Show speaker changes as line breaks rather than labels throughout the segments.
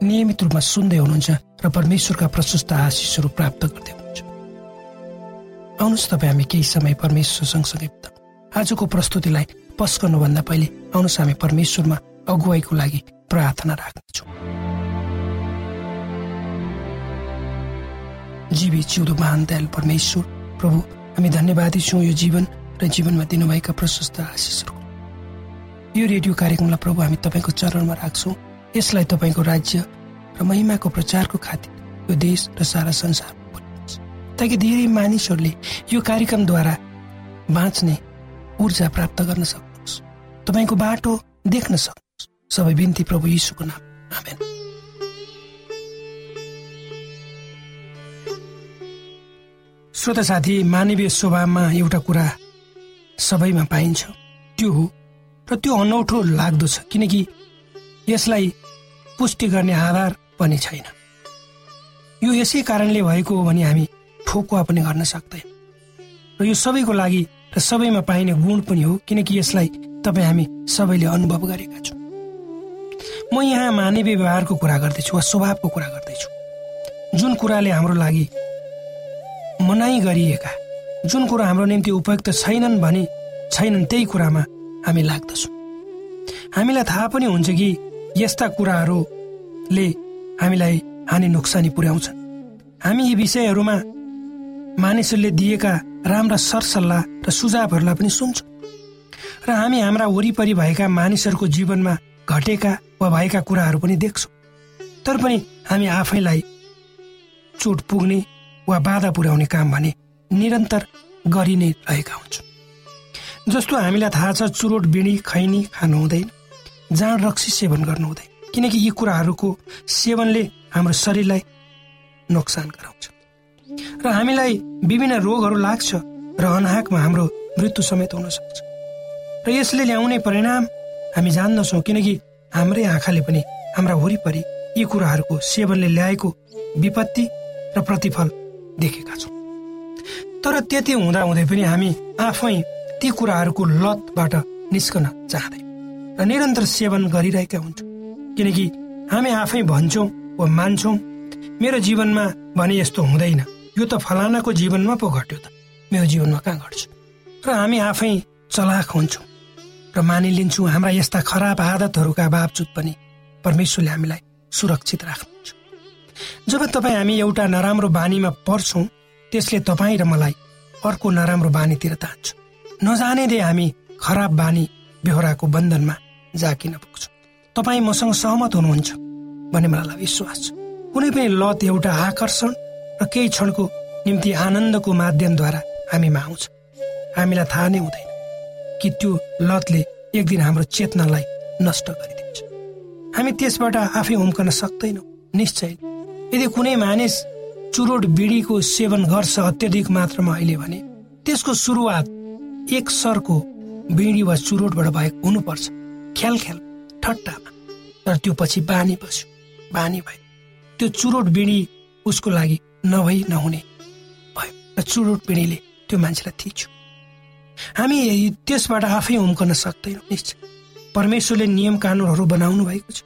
नियमित रूपमा सुन्दै हुनुहुन्छ र परमेश्वरका प्रशस्त आशिषहरू प्राप्त गर्दै हुनुहुन्छ। आउनुहोस् तपाईँ हामी केही समय परमेश्वर सँगसँगै आजको प्रस्तुतिलाई पस्कनुभन्दा पहिले आउनुहोस् हामी परमेश्वरमा अगुवाईको लागि प्रार्थना राख्नेछौँ। जीवी चिउँदो महान दयाल परमेश्वर प्रभु हामी धन्यवादी छौँ यो जीवन र जीवनमा दिनुभएका प्रशस्त आशिषहरू यो रेडियो कार्यक्रमलाई प्रभु हामी तपाईँको चरणमा राख्छौँ। यसलाई तपाईँको राज्य र महिमाको प्रचारको खातिर यो देश र सारा संसार ताकि धेरै मानिसहरूले यो कार्यक्रमद्वारा बाँच्ने ऊर्जा प्राप्त गर्न सक्नुहोस्। तपाईँको बाटो देख्न सक्नुहोस्। सबै बिन्ती प्रभु यीशुको नाम। आमेन। श्रोता साथी मानवीय स्वभावमा एउटा कुरा सबैमा पाइन्छ। त्यो हो र त्यो अनौठो लाग्दो छ। किनकि यसलाई पुष्टि गर्ने आधार पनि छैन। यो यसै कारणले भएको हो भने हामी ठोकुवा पनि गर्न सक्दैन। र यो सबैको लागि र सबैमा पाइने गुण पनि हो किनकि यसलाई तपाईँ हामी सबैले अनुभव गरेका छौँ। म यहाँ मानवीय व्यवहारको कुरा गर्दैछु वा स्वभावको कुरा गर्दैछु। जुन कुराले हाम्रो लागि मनाइ गरिएका जुन कुरा हाम्रो निम्ति उपयुक्त छैनन् भने छैनन् त्यही कुरामा हामी लाग्दछौँ। हामीलाई थाहा पनि हुन्छ कि यस्ता कुराहरूले हामीलाई हानि नोक्सानी पुर्याउँछन्। हामी यी विषयहरूमा मानिसहरूले दिएका राम्रा सरसल्लाह र सुझावहरूलाई पनि सुन्छौँ। र हामी हाम्रा वरिपरि भएका मानिसहरूको जीवनमा घटेका वा भएका कुराहरू पनि देख्छौँ। तर पनि हामी आफैलाई चोट पुग्ने वा बाधा पुर्याउने काम भने निरन्तर गरि नै रहेका हुन्छौँ। जस्तो हामीलाई थाहा छ चुरोट बिँडी खैनी खानु हुँदैन। जाँड रक्सी सेवन गर्नु हुँदैन किनकि यी कुराहरूको सेवनले हाम्रो शरीरलाई नोक्सान गराउँछ। र हामीलाई विभिन्न रोगहरू लाग्छ र अनाहकमा हाम्रो मृत्यु समेत हुन सक्छ। र यसले ल्याउने परिणाम हामी जान्दछौँ किनकि हाम्रै आँखाले पनि हाम्रा वरिपरि यी कुराहरूको सेवनले ल्याएको विपत्ति र प्रतिफल देखेका छौँ। तर त्यति हुँदा हुँदै पनि हामी आफै ती कुराहरूको लतबाट निस्कन चाहँदै र निरन्तर सेवन गरिरहेका हुन्छौँ किनकि हामी आफै भन्छौँ वा मान्छौँ मेरो जीवनमा भने यस्तो हुँदैन। यो त फलानाको जीवनमा पो घट्यो त। मेरो जीवनमा कहाँ घट्छ? र हामी आफै चलाक हुन्छौँ। र मानिलिन्छौँ हाम्रा यस्ता खराब आदतहरूका बावजुद पनि परमेश्वरले हामीलाई सुरक्षित राख्नुहुन्छ। जब तपाईँ हामी एउटा नराम्रो बानीमा पर्छौँ त्यसले तपाईँ र मलाई अर्को नराम्रो बानीतिर तान्छ। नजानेदे हामी खराब बानी बेहोराको बन्धनमा जाकिन पुग्छौँ। तपाईँ मसँग सहमत हुनुहुन्छ भन्ने मलाई विश्वास छ। कुनै पनि लत एउटा आकर्षण र केही क्षणको निम्ति आनन्दको माध्यमद्वारा हामीमा आउँछ। हामीलाई थाहा नै हुँदैन कि त्यो लतले एक दिन हाम्रो चेतनालाई नष्ट गरिदिन्छ। हामी त्यसबाट आफै उम्कन सक्दैनौँ निश्चय। यदि कुनै मानिस चुरोट बिडीको सेवन गर्छ अत्यधिक मात्रामा अहिले भने त्यसको सुरुवात एक सरको बिडी वा चुरोटबाट भएको हुनुपर्छ। ख्याल ख्याल ठट्टामा। तर त्यो पछि बानी बस्यो। बानी भयो त्यो चुरोट बिँडी उसको लागि नभई नहुने भयो र चुरोट बिँडीले त्यो मान्छेलाई थिच्यो। हामी त्यसबाट आफै उम्कन सक्दैनौँ निश्चय। परमेश्वरले नियम कानुनहरू बनाउनु भएको छ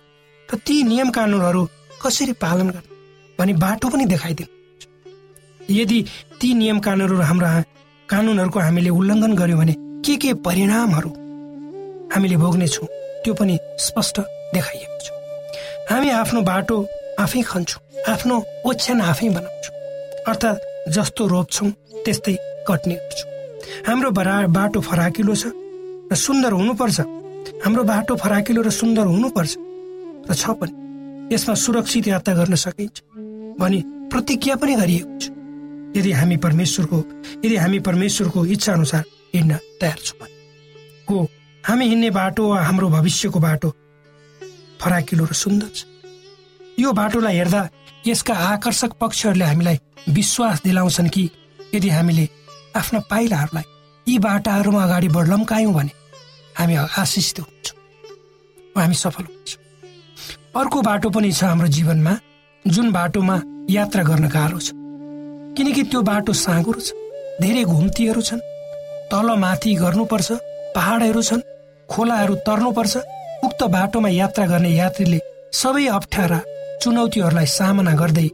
र ती नियम कानुनहरू कसरी पालन गर्ने भने बाटो पनि देखाइदिनु यदि ती नियम कानुनहरू हाम्रा कानुनहरूको हामीले उल्लङ्घन गर्यौँ भने के के परिणामहरू हामीले भोग्नेछौँ त्यो पनि स्पष्ट देखाइएको छ। हामी आफ्नो बाटो आफै खन्छौँ आफ्नो ओछ्यान आफै बनाउँछौँ अर्थात् जस्तो रोप्छौँ त्यस्तै कट्ने गर्छौँ। हाम्रो बरा बाटो फराकिलो छ र सुन्दर हुनुपर्छ। हाम्रो बाटो फराकिलो र सुन्दर हुनुपर्छ र छ पनि। यसमा सुरक्षित यात्रा गर्न सकिन्छ भनी प्रतिज्ञा पनि गरिएको छ। यदि हामी परमेश्वरको यदि हामी परमेश्वरको इच्छा अनुसार हिँड्न तयार छौँ भने। हो हामी हिँड्ने बाटो वा हाम्रो भविष्यको बाटो फराकिलो र सुन्दर छ। यो बाटोलाई हेर्दा यसका आकर्षक पक्षहरूले हामीलाई विश्वास दिलाउँछन् कि यदि हामीले आफ्ना पाइलाहरूलाई यी बाटाहरूमा अगाडि बढ्लम्कायौँ भने हामी आशिषित हुन्छौँ हामी सफल हुन्छौँ। अर्को बाटो पनि छ हाम्रो जीवनमा जुन बाटोमा यात्रा गर्न गाह्रो छ। किनकि त्यो बाटो साँगुरो छ धेरै घुम्तीहरू छन्। तल माथि गर्नुपर्छ। पहाडहरू छन् खोलाहरू तर्नुपर्छ। उक्त बाटोमा यात्रा गर्ने यात्रीले सबै अप्ठ्यारा चुनौतीहरूलाई सामना गर्दै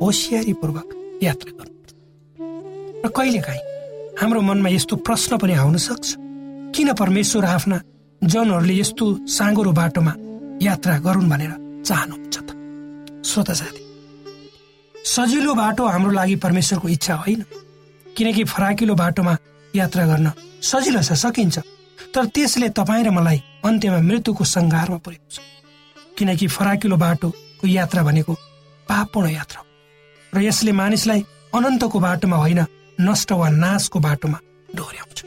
होसियारीपूर्वक यात्रा गर्नुपर्छ। र कहिलेकाहीँ हाम्रो मनमा यस्तो प्रश्न पनि आउन सक्छ। किन परमेश्वर आफ्ना जनहरूले यस्तो साँगुरो बाटोमा यात्रा गरून् भनेर चाहनुहुन्छ त? श्रोता साथी सजिलो बाटो हाम्रो लागि परमेश्वरको इच्छा होइन। किनकि फराकिलो बाटोमा यात्रा गर्न सजिलो छ सकिन्छ। तर त्यसले तपाईँ र मलाई अन्त्यमा मृत्युको सङ्घारमा पुर्याउँछ। किनकि फराकिलो बाटोको यात्रा भनेको पापपूर्ण यात्रा हो। र यसले मानिसलाई अनन्तको बाटोमा होइन नष्ट वा नाशको बाटोमा डोर्याउँछ।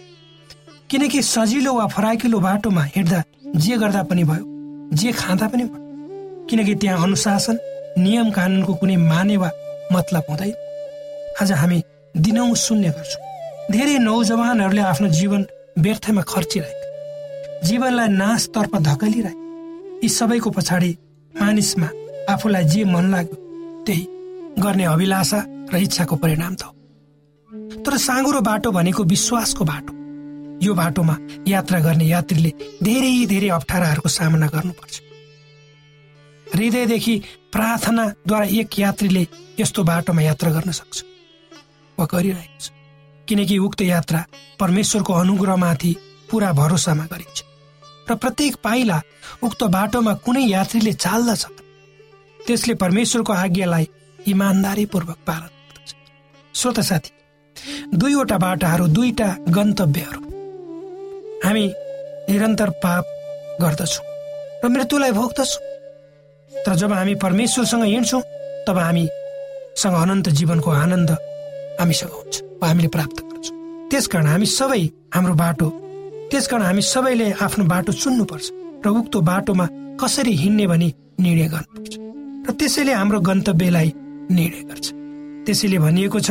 किनकि सजिलो वा फराकिलो बाटोमा हिँड्दा जे गर्दा पनि भयो जे खाँदा पनि भयो। किनकि त्यहाँ अनुशासन नियम कानुनको कुनै माने वा मतलब हुँदैन। आज हामी दिनौँ शून्य गर्छौँ। धेरै नौजवानहरूले आफ्नो जीवन व्यर्थमा खर्चिरहेका जीवनलाई नाशतर्फ धकलिरहे यी सबैको पछाडि मानिसमा आफूलाई जे मन लाग्यो त्यही गर्ने अभिलाषा र इच्छाको परिणाम त हो। तर साँगुरो बाटो भनेको विश्वासको बाटो। यो बाटोमा यात्रा गर्ने यात्रीले धेरै धेरै अप्ठ्याराहरूको सामना गर्नुपर्छ। हृदयदेखि प्रार्थनाद्वारा एक यात्रीले यस्तो बाटोमा यात्रा गर्न सक्छ वा गरिरहेको छ। किनकि उक्त यात्रा परमेश्वरको अनुग्रहमाथि पुरा भरोसामा गरिन्छ। र प्रत्येक पाइला उक्त बाटोमा कुनै यात्रीले चाल्दछ त्यसले परमेश्वरको आज्ञालाई इमान्दारीपूर्वक पालन गर्दछ। श्रोत साथी दुईवटा बाटाहरू दुईटा गन्तव्यहरू। हामी निरन्तर पाप गर्दछौँ र मृत्युलाई भोग्दछौँ। तर जब हामी परमेश्वरसँग हिँड्छौँ तब हामीसँग अनन्त जीवनको आनन्द हामीसँग हुन्छ। हामीले प्राप्त गर्छौँ त्यसकारण हामी सबै हाम्रो बाटो त्यसकारण हामी सबैले आफ्नो बाटो चुन्नुपर्छ। र उक्त बाटोमा कसरी हिँड्ने भनी निर्णय गर्नुपर्छ। र त्यसैले हाम्रो गन्तव्यलाई निर्णय गर्छ। त्यसैले भनिएको छ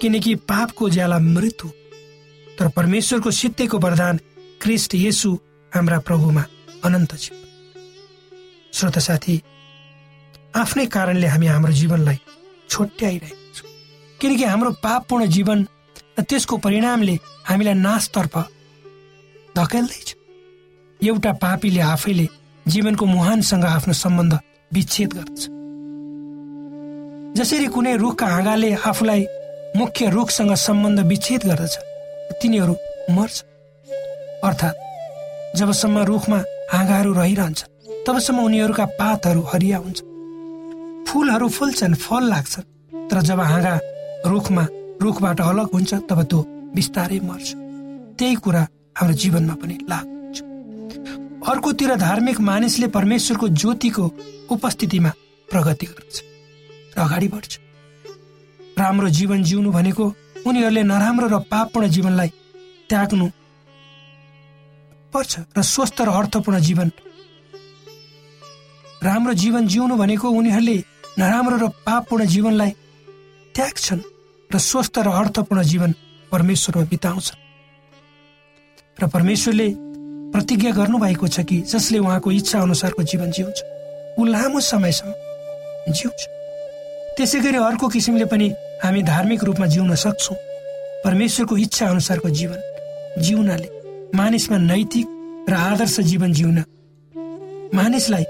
किनकि पापको ज्याला मृत्यु तर परमेश्वरको सित्तेको वरदान क्रिस्ट येसु हाम्रा प्रभुमा अनन्त जीवन श्रोता साथी आफ्नै कारणले हामी हाम्रो जीवनलाई छोट्याइरहेको छौँ। किनकि हाम्रो पापपूर्ण जीवन र त्यसको परिणामले हामीलाई नाशतर्फ धकेल्दैछ। एउटा पापीले आफैले जीवनको मुहानसँग आफ्नो सम्बन्ध विच्छेद गर्दछ। जसरी कुनै रुखका हाँगाले आफूलाई मुख्य रुखसँग सम्बन्ध विच्छेद गर्दछ तिनीहरू मर्छ। अर्थात् जबसम्म रुखमा हाँगाहरू रहिरहन्छ तबसम्म उनीहरूका पातहरू हरिया हुन्छ। फुलहरू फुल्छन् फल लाग्छन् तर जब हाँगा रुखमा रुखबाट अलग हुन्छ तब त्यो बिस्तारै मर्छ। त्यही कुरा हाम्रो जीवनमा पनि लागु हुन्छ अर्कोतिर धार्मिक मानिसले परमेश्वरको ज्योतिको उपस्थितिमा प्रगति गर्छ र अगाडि बढ्छ। राम्रो जीवन जिउनु भनेको उनीहरूले नराम्रो र पापपूर्ण जीवनलाई त्याग्नु पर्छ र स्वस्थ र अर्थपूर्ण जीवन। राम्रो जीवन जिउनु भनेको उनीहरूले नराम्रो र पापपूर्ण जीवनलाई त्याग्छन् र स्वस्थ र अर्थपूर्ण जीवन परमेश्वरमा बिताउँछ। र परमेश्वरले प्रतिज्ञा गर्नुभएको छ कि जसले उहाँको इच्छा अनुसारको जीवन जिउँछ ऊ लामो समयसम्म जिउँछ। त्यसै गरी अर्को किसिमले पनि हामी धार्मिक रूपमा जिउन सक्छौँ। परमेश्वरको इच्छा अनुसारको जीवन जिउनाले मानिसमा नैतिक र आदर्श जीवन जिउन मानिसलाई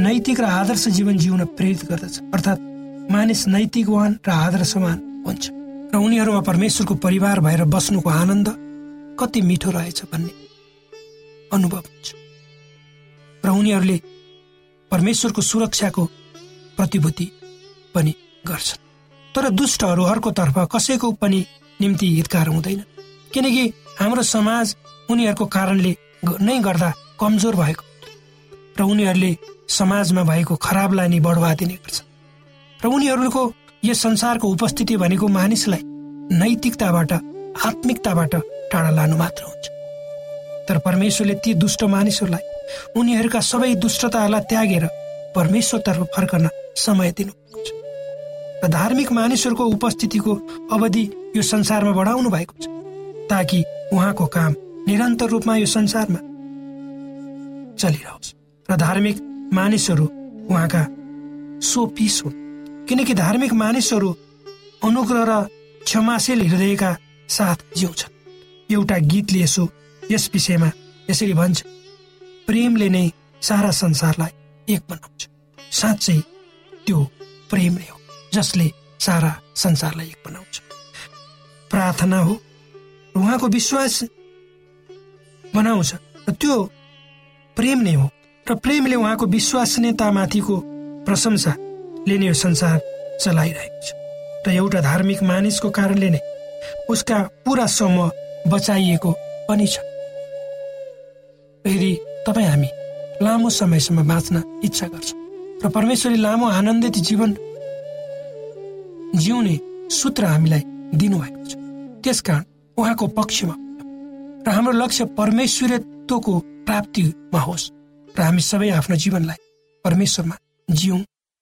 नैतिक र आदर्श जीवन जिउन प्रेरित गर्दछ। अर्थात् मानिस नैतिकवान र आदर्शवान हुन्छ। र उनीहरूमा परमेश्वरको परिवार भएर बस्नुको आनन्द कति मिठो रहेछ भन्ने अनुभव हुन्छ। र उनीहरूले परमेश्वरको सुरक्षाको प्रतिभूति पनि गर्छन्। तर दुष्टहरू अर्कोतर्फ कसैको पनि निम्ति हितकार हुँदैन। किनकि हाम्रो समाज उनीहरूको कारणले नै गर्दा कमजोर भएको र उनीहरूले समाजमा भएको खराबलाई नै बढुवा दिने गर्छ र उनीहरूको यस संसारको उपस्थिति भनेको मानिसलाई नैतिकताबाट आत्मिकताबाट टाढा लानु मात्र हुन्छ। तर परमेश्वरले ती दुष्ट मानिसहरूलाई उनीहरूका सबै दुष्टताहरूलाई त्यागेर परमेश्वरतर्फ फर्कन समय दिनुभएको छ र धार्मिक मानिसहरूको उपस्थितिको अवधि यो संसारमा बढाउनु भएको छ ताकि उहाँको काम निरन्तर रूपमा यो संसारमा चलिरहोस्। र धार्मिक मानिसहरू उहाँका सोपिस हुन्। किनकि धार्मिक मानिसहरू अनुग्रह र क्षमाशील हृदयका साथ जिउँछन्। एउटा गीतले यसो यस विषयमा यसरी भन्छ प्रेमले नै सारा संसारलाई एक बनाउँछ। साँच्चै त्यो प्रेम नै हो जसले सारा संसारलाई एक बनाउँछ। प्रार्थना हो उहाँको विश्वास बनाउँछ र त्यो प्रेम नै हो। र प्रेमले उहाँको विश्वसनीयतामाथिको प्रशंसाले नै यो संसार चलाइरहेको छ र एउटा धार्मिक मानिसको कारणले नै उसका पुरा समूह बचाइएको पनि छ। यदि तपाईँ हामी लामो समयसम्म बाँच्न इच्छा गर्छौँ र परमेश्वरले लामो आनन्दित जीवन जिउने सूत्र हामीलाई दिनुभएको छ। त्यसकारण उहाँको पक्षमा र हाम्रो लक्ष्य परमेश्वरत्वको प्राप्तिमा होस् र हामी सबै आफ्नो जीवनलाई परमेश्वरमा जिउँ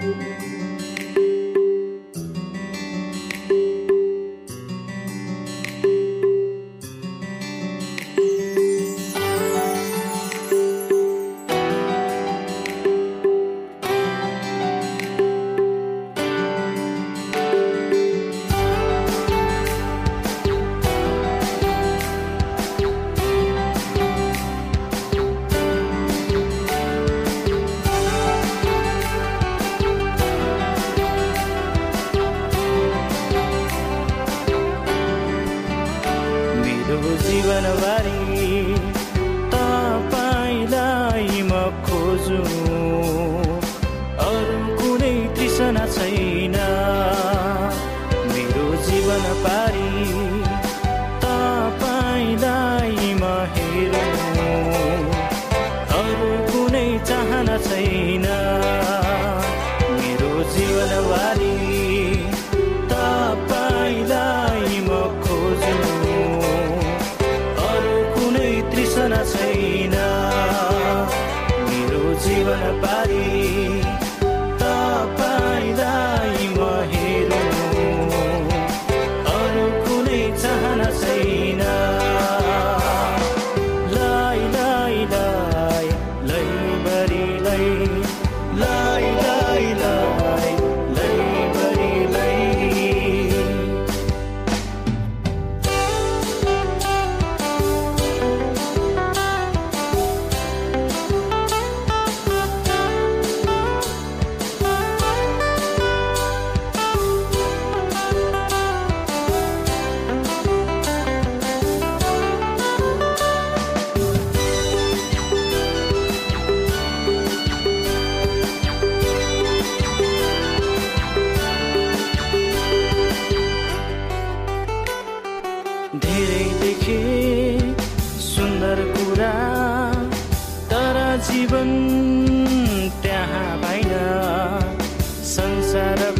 धेरै tahana sei संसारको